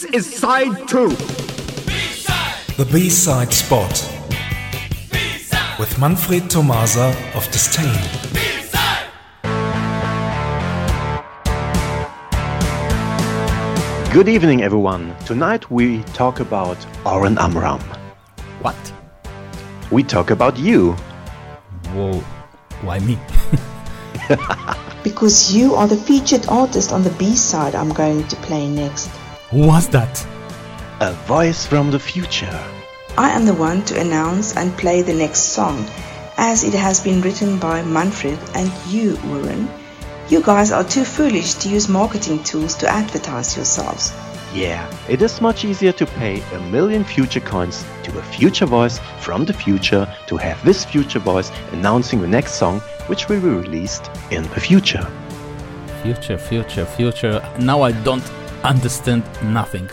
This is side two. The B-side spot with Manfred Tomasa of Disdain. Good evening, everyone. Tonight we talk about Oren Amram. What? We talk about you. Whoa, why me? Because you are the featured artist on the B side I'm going to play next. Who was that? A voice from the future. I am the one to announce and play the next song, as it has been written by Manfred and you, Oren. You guys are too foolish to use marketing tools to advertise yourselves. Yeah, it is much easier to pay a million future coins to a future voice from the future to have this future voice announcing the next song which will be released in the future. Future, future, future. Now I don't understand nothing.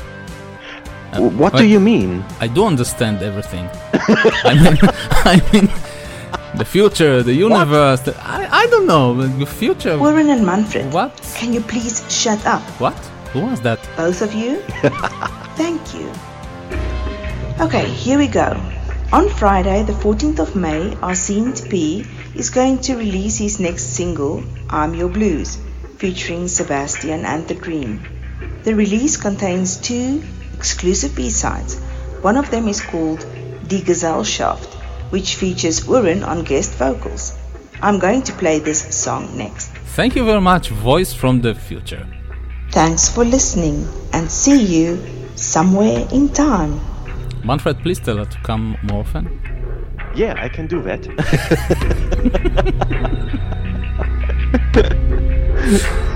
Uh, what do you mean? I do understand everything. I mean, I mean, the future, the universe. The, I, I don't know. The future. Oren and Manfred, What? can you please shut up? What? Who was that? Both of you? Thank you. Okay, here we go. On Friday, the 14th of May, Arsine P is going to release his next single, I'm Your Blues, featuring Sebastian and the Dream. The release contains two exclusive B-sides. One of them is called Die Gesellschaft, which features Oren on guest vocals. I'm going to play this song next. Thank you very much, voice from the future. Thanks for listening and see you somewhere in time. Manfred, please tell her to come more often. Yeah, I can do that.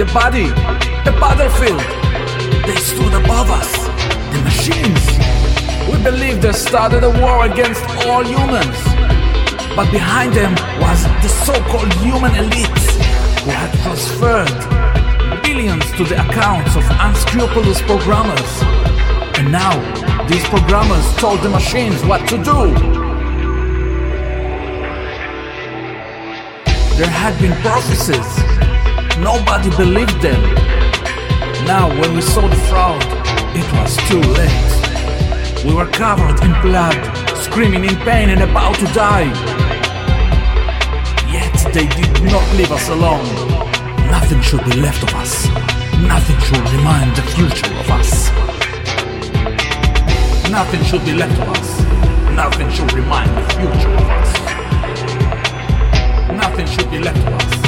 The body, the battlefield. They stood above us. The machines. We believed they started a war against all humans. But behind them was the so-called human elite who had transferred billions to the accounts of unscrupulous programmers. And now, these programmers told the machines what to do. There had been prophecies. Nobody believed them. Now, when we saw the fraud, it was too late. We were covered in blood, screaming in pain and about to die. Yet they did not leave us alone. Nothing should be left of us. Nothing should remind the future of us. Nothing should be left of us. Nothing should remind the future of us. Nothing should be left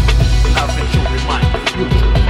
love and to remind the future.